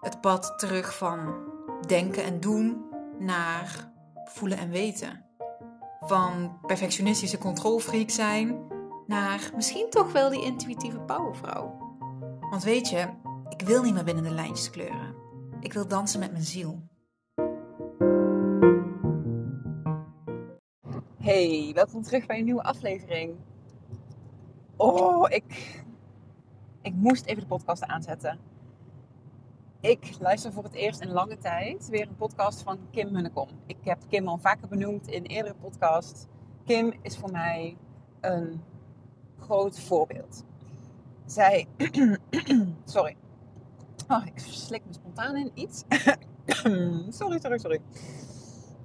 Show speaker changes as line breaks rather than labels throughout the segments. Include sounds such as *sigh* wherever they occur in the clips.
Het pad terug van denken en doen naar voelen en weten. Van perfectionistische controlfreak zijn naar misschien toch wel die intuïtieve powervrouw. Want weet je, ik wil niet meer binnen de lijntjes kleuren. Ik wil dansen met mijn ziel.
Hey, welkom terug bij een nieuwe aflevering. Oh, ik, ik moest even de podcast aanzetten. Ik luister voor het eerst in lange tijd weer een podcast van Kim Munnekom. Ik heb Kim al vaker benoemd in eerdere podcast. Kim is voor mij een groot voorbeeld. Zij, *clears throat* sorry. Oh, ik slik me spontaan in iets. *clears throat* sorry, sorry, sorry.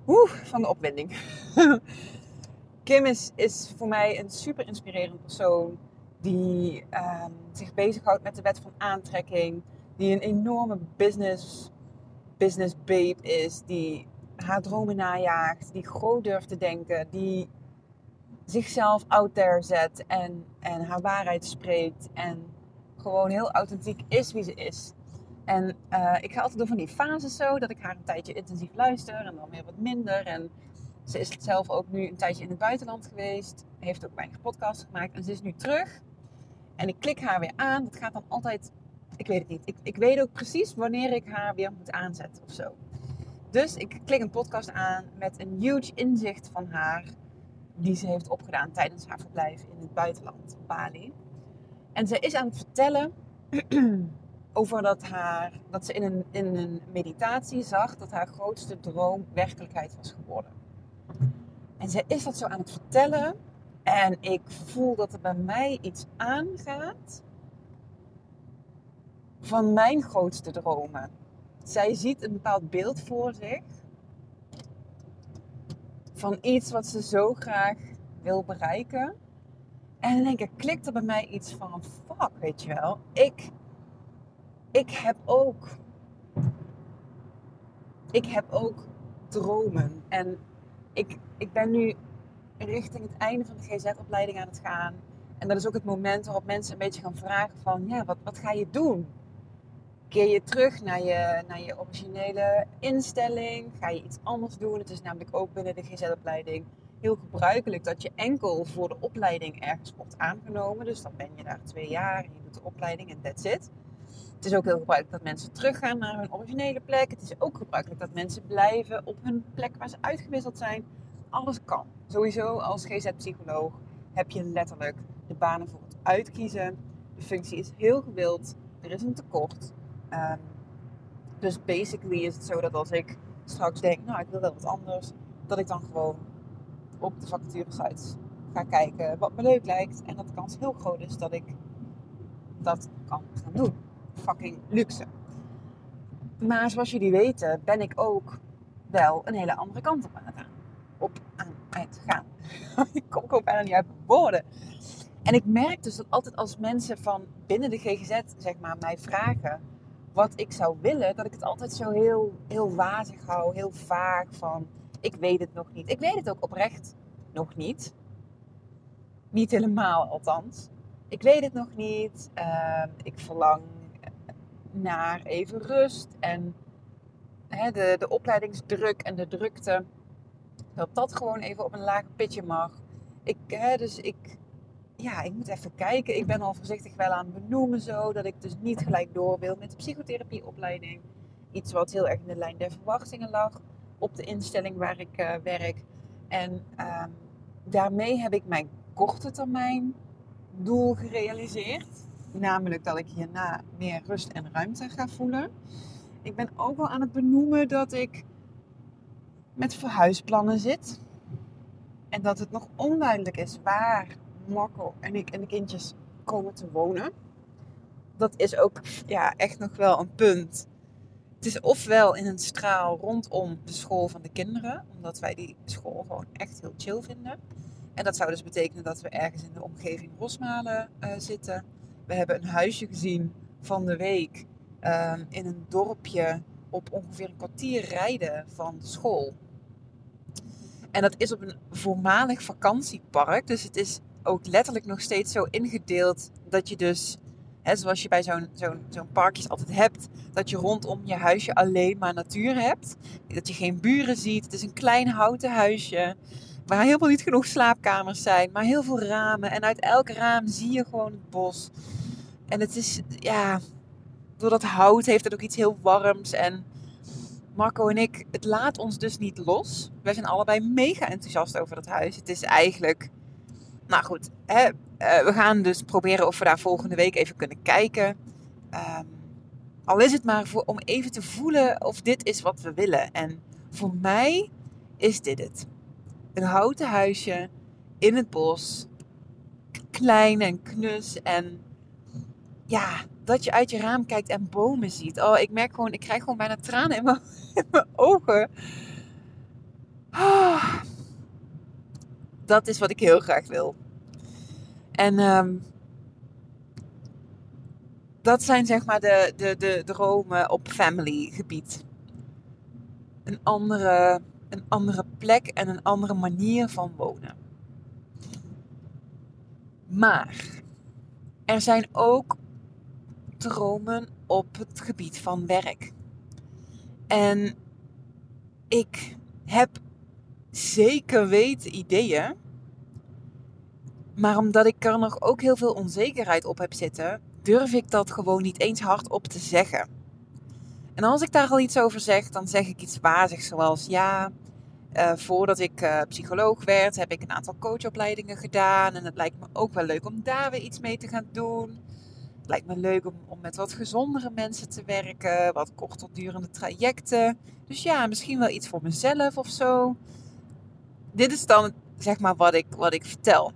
Oeh, van de opwinding. *laughs* Kim is, is voor mij een super inspirerend persoon die um, zich bezighoudt met de wet van aantrekking, die een enorme business, business babe is, die haar dromen najaagt, die groot durft te denken, die zichzelf out there zet en, en haar waarheid spreekt en gewoon heel authentiek is wie ze is. En uh, ik ga altijd door van die fases zo, dat ik haar een tijdje intensief luister en dan weer wat minder. En ze is zelf ook nu een tijdje in het buitenland geweest, heeft ook weinig podcasts gemaakt en ze is nu terug. En ik klik haar weer aan. Dat gaat dan altijd, ik weet het niet. Ik, ik weet ook precies wanneer ik haar weer moet aanzetten of zo. Dus ik klik een podcast aan met een huge inzicht van haar, die ze heeft opgedaan tijdens haar verblijf in het buitenland, Bali. En ze is aan het vertellen *clears throat* over dat, haar, dat ze in een, in een meditatie zag dat haar grootste droom werkelijkheid was geworden. En ze is dat zo aan het vertellen. En ik voel dat er bij mij iets aangaat van mijn grootste dromen. Zij ziet een bepaald beeld voor zich van iets wat ze zo graag wil bereiken. En dan denk ik, klikt er bij mij iets van, fuck, weet je wel. Ik, ik heb ook, ik heb ook dromen. En ik, ik ben nu richting het einde van de GZ-opleiding aan het gaan. En dat is ook het moment waarop mensen een beetje gaan vragen van, ja, wat, wat ga je doen? Keer je terug naar je, naar je originele instelling? Ga je iets anders doen? Het is namelijk ook binnen de GZ-opleiding heel gebruikelijk dat je enkel voor de opleiding ergens wordt aangenomen. Dus dan ben je daar twee jaar en je doet de opleiding en that's it. Het is ook heel gebruikelijk dat mensen teruggaan naar hun originele plek. Het is ook gebruikelijk dat mensen blijven op hun plek waar ze uitgewisseld zijn. Alles kan. Sowieso als GZ-psycholoog heb je letterlijk de banen voor het uitkiezen. De functie is heel gewild. Er is een tekort. Um, dus basically is het zo dat als ik straks denk, nou ik wil wel wat anders, dat ik dan gewoon op de vacaturesites ga kijken wat me leuk lijkt. En dat de kans heel groot is dat ik dat kan gaan doen. Fucking luxe. Maar zoals jullie weten ben ik ook wel een hele andere kant op aan het gaan. Op het gaan. *laughs* ik kom ook bijna niet uit mijn woorden. En ik merk dus dat altijd als mensen van binnen de GGZ zeg maar, mij vragen wat ik zou willen, dat ik het altijd zo heel, heel wazig hou, heel vaag van ik weet het nog niet. Ik weet het ook oprecht nog niet. Niet helemaal althans. Ik weet het nog niet. Uh, ik verlang naar even rust en hè, de, de opleidingsdruk en de drukte. Dat dat gewoon even op een laag pitje mag. Ik, hè, dus ik, ja, ik moet even kijken. Ik ben al voorzichtig wel aan het benoemen zo. Dat ik dus niet gelijk door wil met de psychotherapieopleiding. Iets wat heel erg in de lijn der verwachtingen lag op de instelling waar ik uh, werk. En uh, daarmee heb ik mijn korte termijn doel gerealiseerd. Namelijk dat ik hierna meer rust en ruimte ga voelen. Ik ben ook wel aan het benoemen dat ik met verhuisplannen zit. En dat het nog onduidelijk is waar Marco en ik en de kindjes komen te wonen. dat is ook ja, echt nog wel een punt. Het is ofwel in een straal rondom de school van de kinderen, omdat wij die school gewoon echt heel chill vinden. En dat zou dus betekenen dat we ergens in de omgeving Rosmalen uh, zitten. We hebben een huisje gezien van de week uh, in een dorpje op ongeveer een kwartier rijden van de school. En dat is op een voormalig vakantiepark. Dus het is ook letterlijk nog steeds zo ingedeeld dat je dus, hè, zoals je bij zo'n zo'n zo'n parkjes altijd hebt, dat je rondom je huisje alleen maar natuur hebt. Dat je geen buren ziet. Het is een klein houten huisje waar helemaal niet genoeg slaapkamers zijn, maar heel veel ramen. En uit elk raam zie je gewoon het bos. En het is, ja, door dat hout heeft het ook iets heel warms. En Marco en ik, het laat ons dus niet los. Wij zijn allebei mega enthousiast over dat huis. Het is eigenlijk, nou goed, hè, uh, we gaan dus proberen of we daar volgende week even kunnen kijken. Um, al is het maar voor, om even te voelen of dit is wat we willen. En voor mij is dit het. Een houten huisje in het bos. Klein en knus en ja, dat je uit je raam kijkt en bomen ziet. Oh, ik merk gewoon, ik krijg gewoon bijna tranen in mijn, *laughs* in mijn ogen. Oh, dat is wat ik heel graag wil. En um, dat zijn zeg maar de, de, de dromen op family gebied. Een andere, een andere plek en een andere manier van wonen. Maar er zijn ook dromen op het gebied van werk. En ik heb zeker weten ideeën. Maar omdat ik er nog ook heel veel onzekerheid op heb zitten, durf ik dat gewoon niet eens hardop te zeggen. En als ik daar al iets over zeg, dan zeg ik iets wazigs zoals ja, uh, voordat ik uh, psycholoog werd, heb ik een aantal coachopleidingen gedaan. En het lijkt me ook wel leuk om daar weer iets mee te gaan doen. Het lijkt me leuk om, om met wat gezondere mensen te werken, wat korter durende trajecten. Dus ja, misschien wel iets voor mezelf of zo. Dit is dan zeg maar wat ik, wat ik vertel.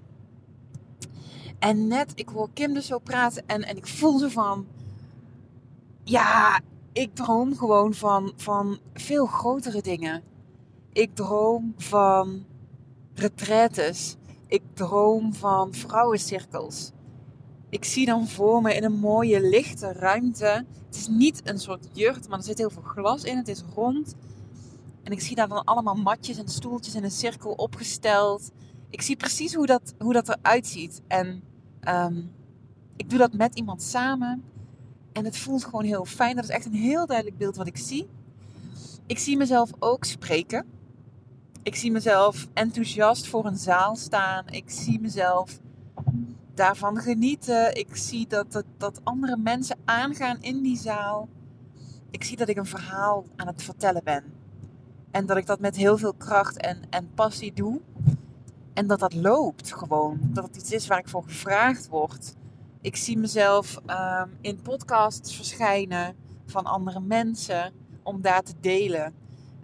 En net, ik hoor Kim dus zo praten en, en ik voel ze van... Ja, ik droom gewoon van, van veel grotere dingen. Ik droom van retraites. Ik droom van vrouwencirkels. Ik zie dan voor me in een mooie lichte ruimte. Het is niet een soort jurt, maar er zit heel veel glas in. Het is rond. En ik zie daar dan allemaal matjes en stoeltjes in een cirkel opgesteld. Ik zie precies hoe dat, hoe dat eruit ziet. En um, ik doe dat met iemand samen. En het voelt gewoon heel fijn. Dat is echt een heel duidelijk beeld wat ik zie. Ik zie mezelf ook spreken. Ik zie mezelf enthousiast voor een zaal staan. Ik zie mezelf daarvan genieten. Ik zie dat, dat, dat andere mensen aangaan in die zaal. Ik zie dat ik een verhaal aan het vertellen ben. En dat ik dat met heel veel kracht en, en passie doe. En dat dat loopt gewoon. Dat het iets is waar ik voor gevraagd word. Ik zie mezelf um, in podcasts verschijnen van andere mensen om daar te delen.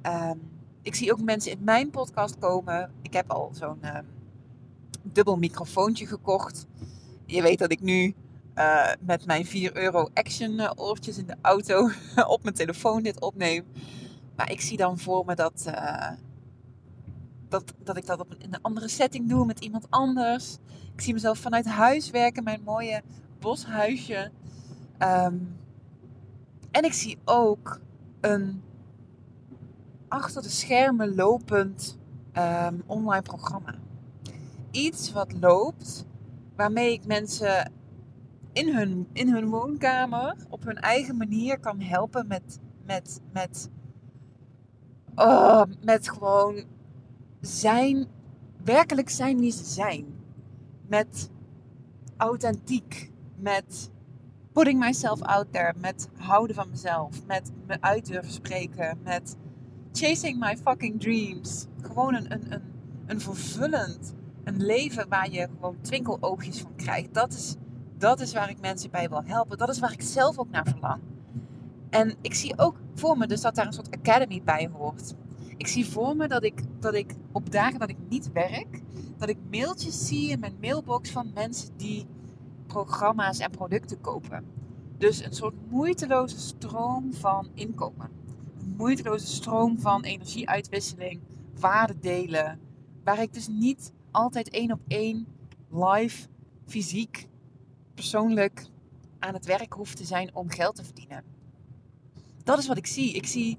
Um, ik zie ook mensen in mijn podcast komen. Ik heb al zo'n um, dubbel microfoontje gekocht. Je weet dat ik nu uh, met mijn 4 euro action uh, oortjes in de auto *laughs* op mijn telefoon dit opneem. Maar ik zie dan voor me dat, uh, dat, dat ik dat op een, in een andere setting doe met iemand anders. Ik zie mezelf vanuit huis werken, mijn mooie boshuisje. Um, en ik zie ook een achter de schermen lopend um, online programma. Iets wat loopt, waarmee ik mensen in hun, in hun woonkamer op hun eigen manier kan helpen met, met, met, oh, met gewoon zijn, werkelijk zijn wie ze zijn. Met authentiek, met putting myself out there, met houden van mezelf, met me uit durven spreken, met chasing my fucking dreams. Gewoon een, een, een, een vervullend, een leven waar je gewoon twinkeloogjes van krijgt. Dat is, dat is waar ik mensen bij wil helpen. Dat is waar ik zelf ook naar verlang. En ik zie ook voor me dus dat daar een soort academy bij hoort. Ik zie voor me dat ik, dat ik op dagen dat ik niet werk, dat ik mailtjes zie in mijn mailbox van mensen die programma's en producten kopen. Dus een soort moeiteloze stroom van inkomen. Een moeiteloze stroom van energieuitwisseling, waarde delen. Waar ik dus niet altijd één op één live, fysiek, persoonlijk aan het werk hoef te zijn om geld te verdienen. Dat is wat ik zie. Ik zie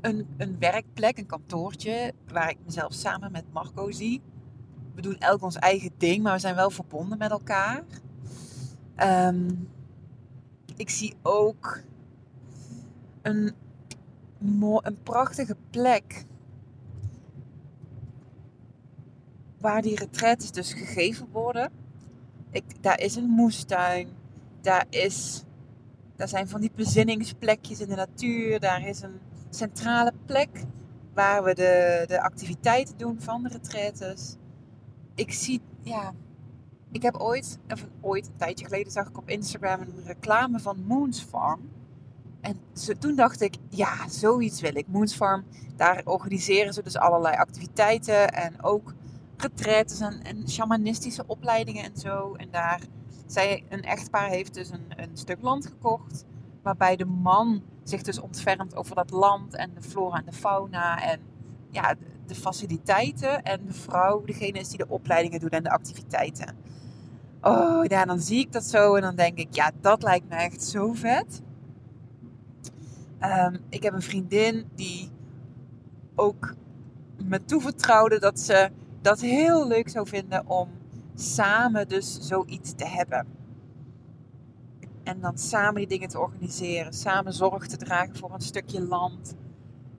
een, een werkplek, een kantoortje, waar ik mezelf samen met Marco zie. We doen elk ons eigen ding, maar we zijn wel verbonden met elkaar. Ehm, ik zie ook een, een prachtige plek waar die retraites dus gegeven worden. Ik, daar is een moestuin, daar, is, daar zijn van die bezinningsplekjes in de natuur, daar is een centrale plek waar we de, de activiteiten doen van de retraites. Ik zie, ja, ik heb ooit, of ooit, een tijdje geleden zag ik op Instagram een reclame van Moons Farm. En toen dacht ik, ja, zoiets wil ik. Moons Farm, daar organiseren ze dus allerlei activiteiten en ook retraites en, en shamanistische opleidingen en zo. En daar, zij, een echtpaar heeft dus een, een stuk land gekocht, waarbij de man zich dus ontfermt over dat land en de flora en de fauna en ja, de, faciliteiten. En de vrouw degene is die de opleidingen doet en de activiteiten. Oh ja, dan zie ik dat zo en dan denk ik, ja, dat lijkt me echt zo vet. Ehm, ik heb een vriendin die ook me toevertrouwde dat ze dat heel leuk zou vinden om samen dus zoiets te hebben. En dan samen die dingen te organiseren, samen zorg te dragen voor een stukje land.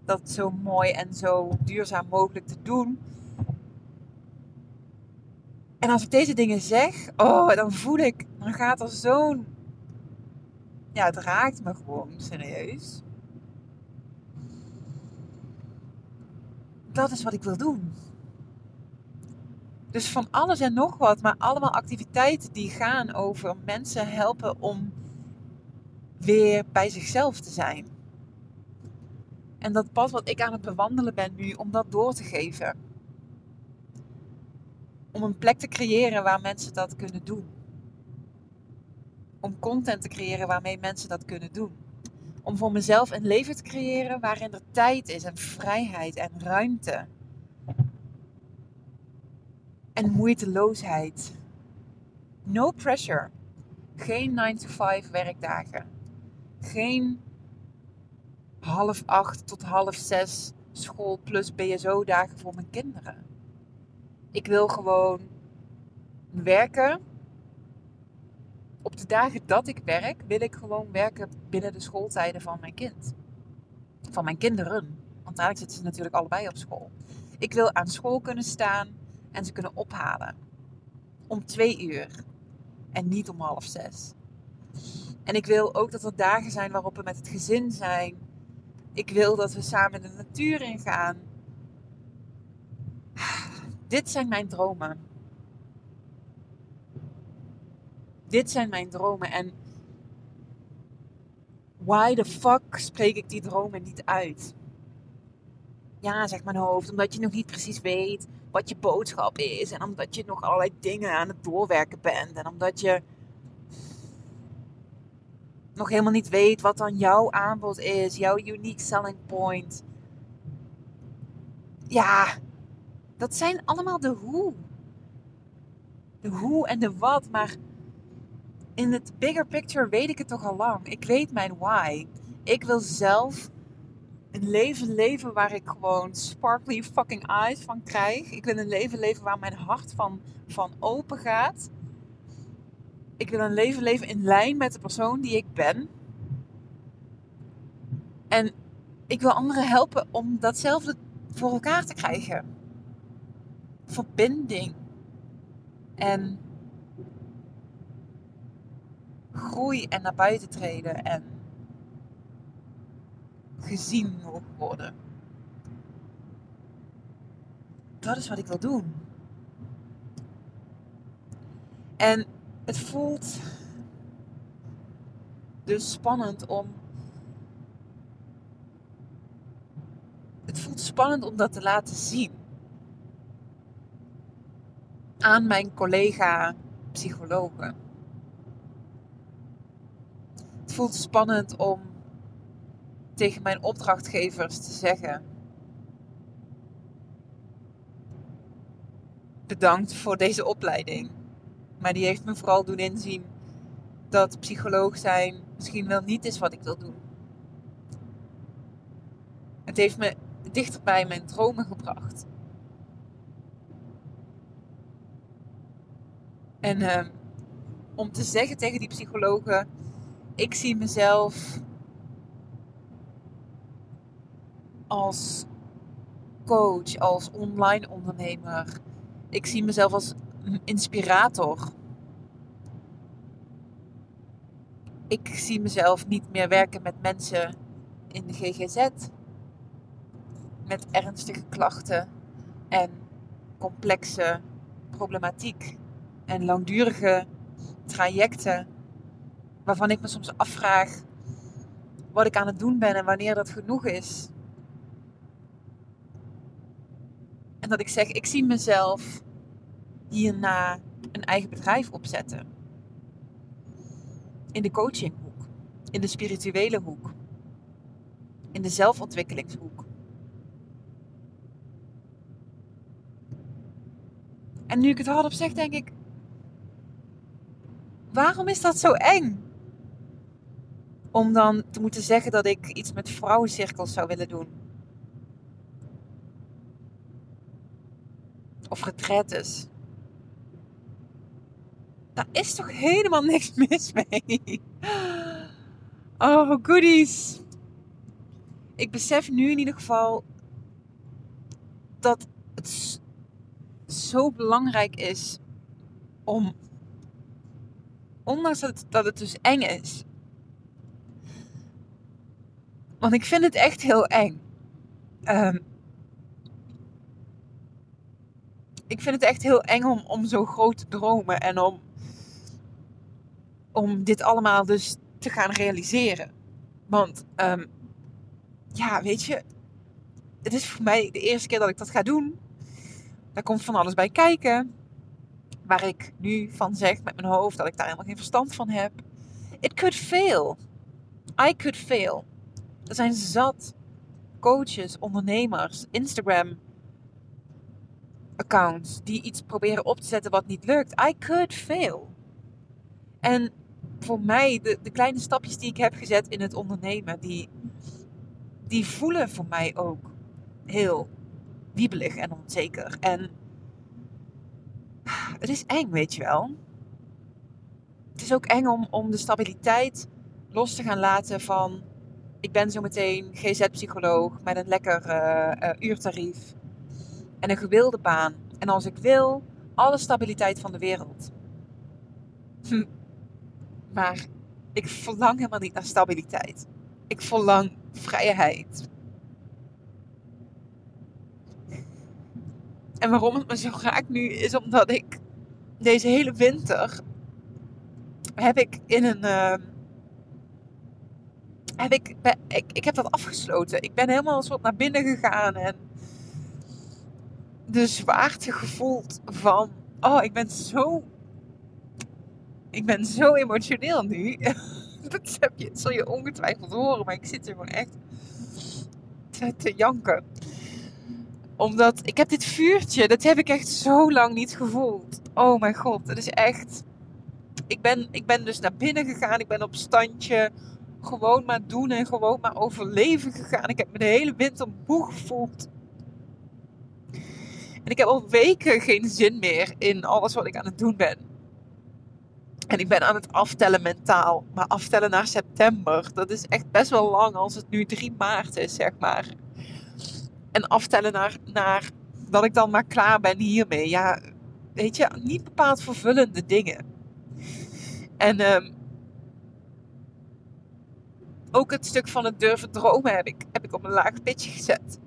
Dat zo mooi en zo duurzaam mogelijk te doen. En als ik deze dingen zeg, oh, dan voel ik, dan gaat er zo'n. Ja, het raakt me gewoon serieus. Dat is wat ik wil doen. Dus van alles en nog wat, maar allemaal activiteiten die gaan over mensen helpen om weer bij zichzelf te zijn. En dat pad wat ik aan het bewandelen ben nu, om dat door te geven. Om een plek te creëren waar mensen dat kunnen doen. Om content te creëren waarmee mensen dat kunnen doen. Om voor mezelf een leven te creëren waarin er tijd is en vrijheid en ruimte en moeiteloosheid. No pressure. Geen 9 to 5 werkdagen. Geen half acht tot half zes school plus BSO dagen voor mijn kinderen. Ik wil gewoon werken. Op de dagen dat ik werk, wil ik gewoon werken binnen de schooltijden van mijn kind. Van mijn kinderen. Want daar zitten ze natuurlijk allebei op school. Ik wil aan school kunnen staan en ze kunnen ophalen. Om twee uur en niet om half zes. En ik wil ook dat er dagen zijn waarop we met het gezin zijn. Ik wil dat we samen de natuur ingaan. Dit zijn mijn dromen. Dit zijn mijn dromen. En why the fuck spreek ik die dromen niet uit? Ja, zegt mijn hoofd, omdat je nog niet precies weet wat je boodschap is. En omdat je nog allerlei dingen aan het doorwerken bent. En omdat je nog helemaal niet weet wat dan jouw aanbod is, jouw unique selling point. Ja, dat zijn allemaal de hoe. De hoe en de wat, maar in het bigger picture weet ik het toch al lang. Ik weet mijn why. Ik wil zelf een leven leven waar ik gewoon sparkly fucking eyes van krijg. Ik wil een leven leven waar mijn hart van, van open gaat. Ik wil een leven leven in lijn met de persoon die ik ben. En ik wil anderen helpen om datzelfde voor elkaar te krijgen. Verbinding. En groei en naar buiten treden. En gezien mogen worden. Dat is wat ik wil doen. En het voelt dus spannend om. Het voelt spannend om dat te laten zien. Aan mijn collega psychologen voelt spannend om tegen mijn opdrachtgevers te zeggen: Bedankt voor deze opleiding. Maar die heeft me vooral doen inzien dat psycholoog zijn misschien wel niet is wat ik wil doen. Het heeft me dichter bij mijn dromen gebracht. En uh, om te zeggen tegen die psychologen: ik zie mezelf als coach, als online ondernemer. Ik zie mezelf als inspirator. Ik zie mezelf niet meer werken met mensen in de GGZ met ernstige klachten en complexe problematiek en langdurige trajecten waarvan ik me soms afvraag wat ik aan het doen ben en wanneer dat genoeg is. Dat ik zeg, ik zie mezelf hierna een eigen bedrijf opzetten. In de coachinghoek, in de spirituele hoek, in de zelfontwikkelingshoek. En nu ik het hardop zeg, denk ik: waarom is dat zo eng? Om dan te moeten zeggen dat ik iets met vrouwencirkels zou willen doen. Of retretes. Daar is toch helemaal niks *laughs* mis mee? Oh, goodies. Ik besef nu in ieder geval dat het zo belangrijk is om, ondanks dat het, dat het dus eng is. Want ik vind het echt heel eng. Um, ik vind het echt heel eng om, om zo groot te dromen en om, om dit allemaal dus te gaan realiseren. Want um, ja, weet je, het is voor mij de eerste keer dat ik dat ga doen. Daar komt van alles bij kijken. Waar ik nu van zeg met mijn hoofd dat ik daar helemaal geen verstand van heb. It could fail. I could fail. Er zijn zat coaches, ondernemers, Instagram accounts die iets proberen op te zetten wat niet lukt. I could fail. En voor mij, de, de kleine stapjes die ik heb gezet in het ondernemen, die, die voelen voor mij ook heel wiebelig en onzeker. En het is eng, weet je wel. Het is ook eng om, om de stabiliteit los te gaan laten van... Ik ben zo meteen GZ-psycholoog met een lekker uh, uh, uurtarief. En een gewilde baan. En als ik wil, alle stabiliteit van de wereld. Hm. Maar ik verlang helemaal niet naar stabiliteit. Ik verlang vrijheid. En waarom het me zo raakt nu is omdat ik deze hele winter heb ik in een. Uh, heb ik, ik, ik heb dat afgesloten. Ik ben helemaal een soort naar binnen gegaan en de zwaarte gevoeld van. Oh, ik ben zo. Ik ben zo emotioneel nu. *laughs* dat heb je, zul je ongetwijfeld horen, maar ik zit er gewoon echt te, janken omdat ik heb dit vuurtje, dat heb ik echt zo lang niet gevoeld. Oh mijn god, het is echt... Ik ben, ik ben dus naar binnen gegaan, ik ben op standje gewoon maar doen en gewoon maar overleven gegaan. Ik heb me de hele winter moe gevoeld. En ik heb al weken geen zin meer in alles wat ik aan het doen ben. En ik ben aan het aftellen mentaal. Maar aftellen naar september, dat is echt best wel lang als het nu 3 maart is, zeg maar en aftellen naar, naar dat ik dan maar klaar ben hiermee. Ja, weet je, niet bepaald vervullende dingen. En um, ook het stuk van het durven dromen heb ik, heb ik op een laag pitje gezet.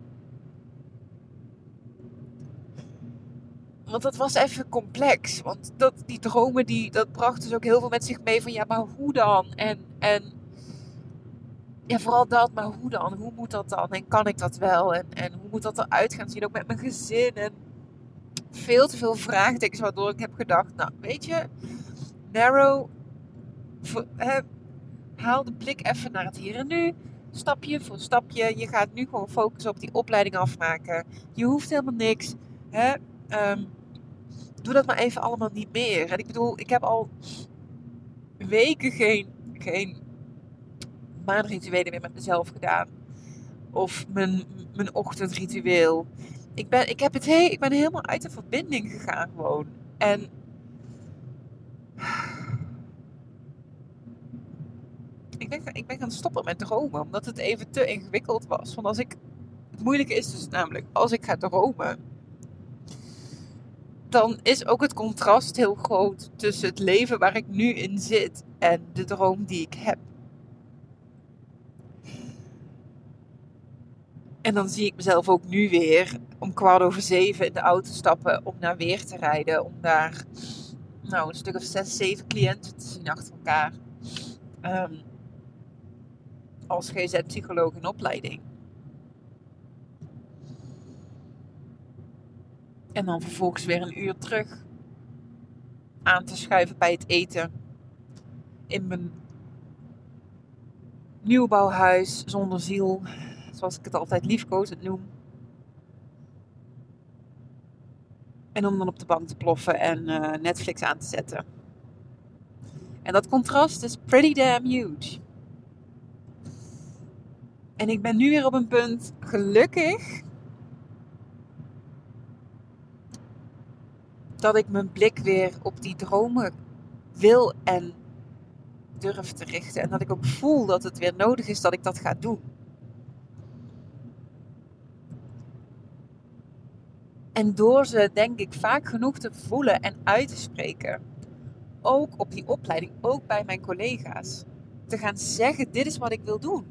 Want dat was even complex. Want dat, die dromen, die, dat bracht dus ook heel veel met zich mee van ja, maar hoe dan? En, en ja, vooral dat, maar hoe dan? Hoe moet dat dan? En kan ik dat wel? En, en hoe moet dat eruit gaan zien? Ook met mijn gezin. En veel te veel vraagtekens, waardoor ik heb gedacht, nou, weet je, narrow, haal de blik even naar het hier en nu. Stapje voor stapje. Je gaat nu gewoon focussen op die opleiding afmaken. Je hoeft helemaal niks. Hè? Ehm, doe dat maar even allemaal niet meer. En ik bedoel, ik heb al weken geen, geen maanrituelen meer met mezelf gedaan. Of mijn, mijn ochtendritueel. Ik ben, ik, heb het he ik ben helemaal uit de verbinding gegaan gewoon. En ik ben, ik ben gaan stoppen met dromen. Omdat het even te ingewikkeld was. Want als ik, het moeilijke is dus namelijk, als ik ga dromen, dan is ook het contrast heel groot tussen het leven waar ik nu in zit en de droom die ik heb. En dan zie ik mezelf ook nu weer om kwart over zeven in de auto stappen om naar weer te rijden. Om daar nou, een stuk of zes, zeven cliënten te zien achter elkaar. Um, als GZ-psycholoog in opleiding. En dan vervolgens weer een uur terug aan te schuiven bij het eten. In mijn nieuwbouwhuis zonder ziel. Zoals ik het altijd liefkozend noem. En om dan op de bank te ploffen en uh, Netflix aan te zetten. En dat contrast is pretty damn huge. En ik ben nu weer op een punt, gelukkig, dat ik mijn blik weer op die dromen wil en durf te richten. En dat ik ook voel dat het weer nodig is dat ik dat ga doen. En door ze, denk ik, vaak genoeg te voelen en uit te spreken, ook op die opleiding, ook bij mijn collega's, te gaan zeggen: dit is wat ik wil doen.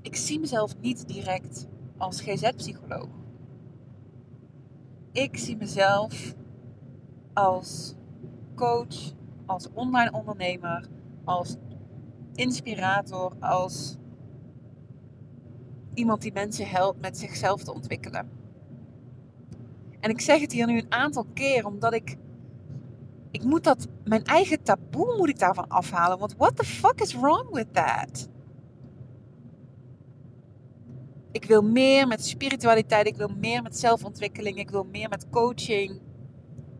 Ik zie mezelf niet direct als GZ-psycholoog. Ik zie mezelf als coach, als online ondernemer, als inspirator, als iemand die mensen helpt met zichzelf te ontwikkelen. En ik zeg het hier nu een aantal keer omdat ik. Ik moet dat. Mijn eigen taboe moet ik daarvan afhalen. Want what the fuck is wrong with that? Ik wil meer met spiritualiteit. Ik wil meer met zelfontwikkeling. Ik wil meer met coaching.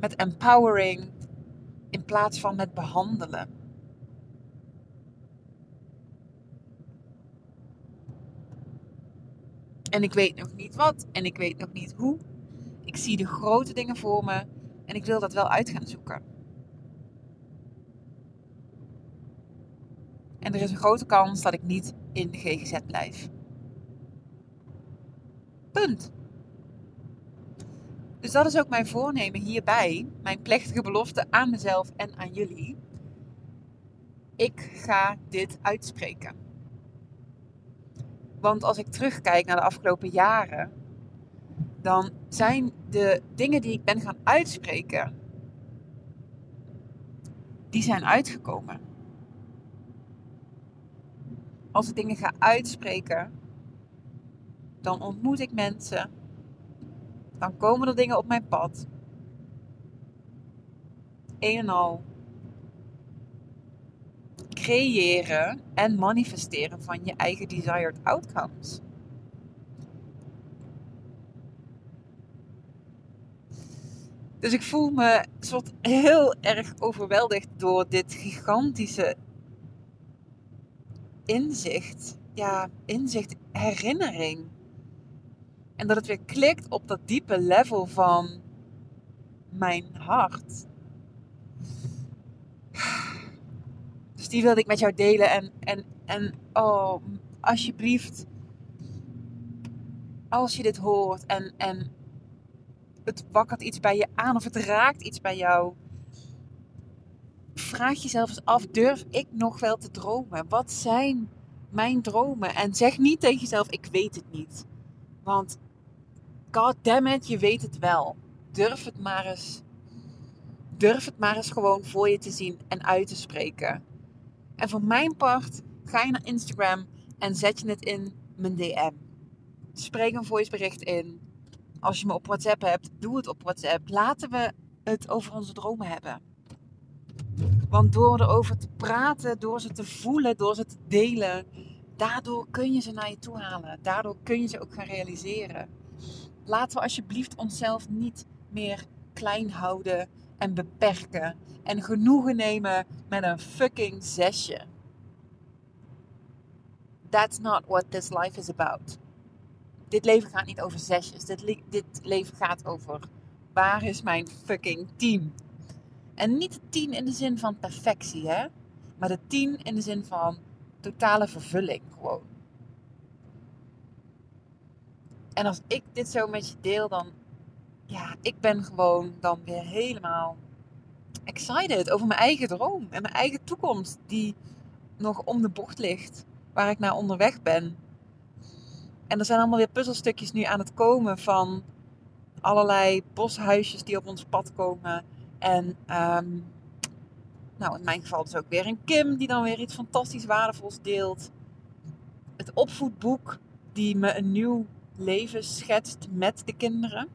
Met empowering. In plaats van met behandelen. En ik weet nog niet wat en ik weet nog niet hoe. Ik zie de grote dingen voor me en ik wil dat wel uit gaan zoeken. En er is een grote kans dat ik niet in de GGZ blijf. Punt. Dus dat is ook mijn voornemen hierbij, mijn plechtige belofte aan mezelf en aan jullie. Ik ga dit uitspreken. Want als ik terugkijk naar de afgelopen jaren, dan zijn de dingen die ik ben gaan uitspreken, die zijn uitgekomen. Als ik dingen ga uitspreken, dan ontmoet ik mensen, dan komen er dingen op mijn pad. Een en al creëren en manifesteren van je eigen desired outcomes. Dus ik voel me soort heel erg overweldigd door dit gigantische inzicht. Ja, inzicht, herinnering. En dat het weer klikt op dat diepe level van mijn hart. Dus die wilde ik met jou delen. En, en, en oh, alsjeblieft, als je dit hoort en, en het wakkert iets bij je aan of het raakt iets bij jou, vraag jezelf eens af: durf ik nog wel te dromen? Wat zijn mijn dromen? En zeg niet tegen jezelf: ik weet het niet. Want god je weet het wel. Durf het maar eens. Durf het maar eens gewoon voor je te zien en uit te spreken. En voor mijn part ga je naar Instagram en zet je het in mijn DM. Spreek een voicebericht in. Als je me op WhatsApp hebt, doe het op WhatsApp. Laten we het over onze dromen hebben. Want door erover te praten, door ze te voelen, door ze te delen, daardoor kun je ze naar je toe halen. Daardoor kun je ze ook gaan realiseren. Laten we alsjeblieft onszelf niet meer klein houden en beperken. En genoegen nemen met een fucking zesje. That's not what this life is about. Dit leven gaat niet over zesjes. Dit, dit leven gaat over waar is mijn fucking team? En niet de tien in de zin van perfectie, hè? Maar de tien in de zin van totale vervulling gewoon. En als ik dit zo met je deel, dan ja, ik ben gewoon dan weer helemaal excited over mijn eigen droom en mijn eigen toekomst die nog om de bocht ligt, waar ik naar onderweg ben. En er zijn allemaal weer puzzelstukjes nu aan het komen van allerlei boshuisjes die op ons pad komen. En ehm, nou, in mijn geval dus ook weer een Kim die dan weer iets fantastisch waardevols deelt. Het opvoedboek die me een nieuw leven schetst met de kinderen.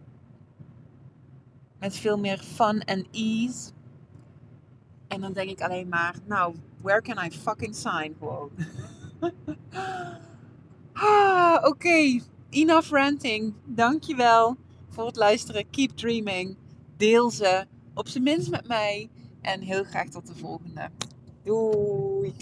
Met veel meer fun en ease. En dan denk ik alleen maar, nou, where can I fucking sign gewoon. *laughs* ah, Oké, enough ranting. Dankjewel voor het luisteren. Keep dreaming. Deel ze op zijn minst met mij. En heel graag tot de volgende. Doei!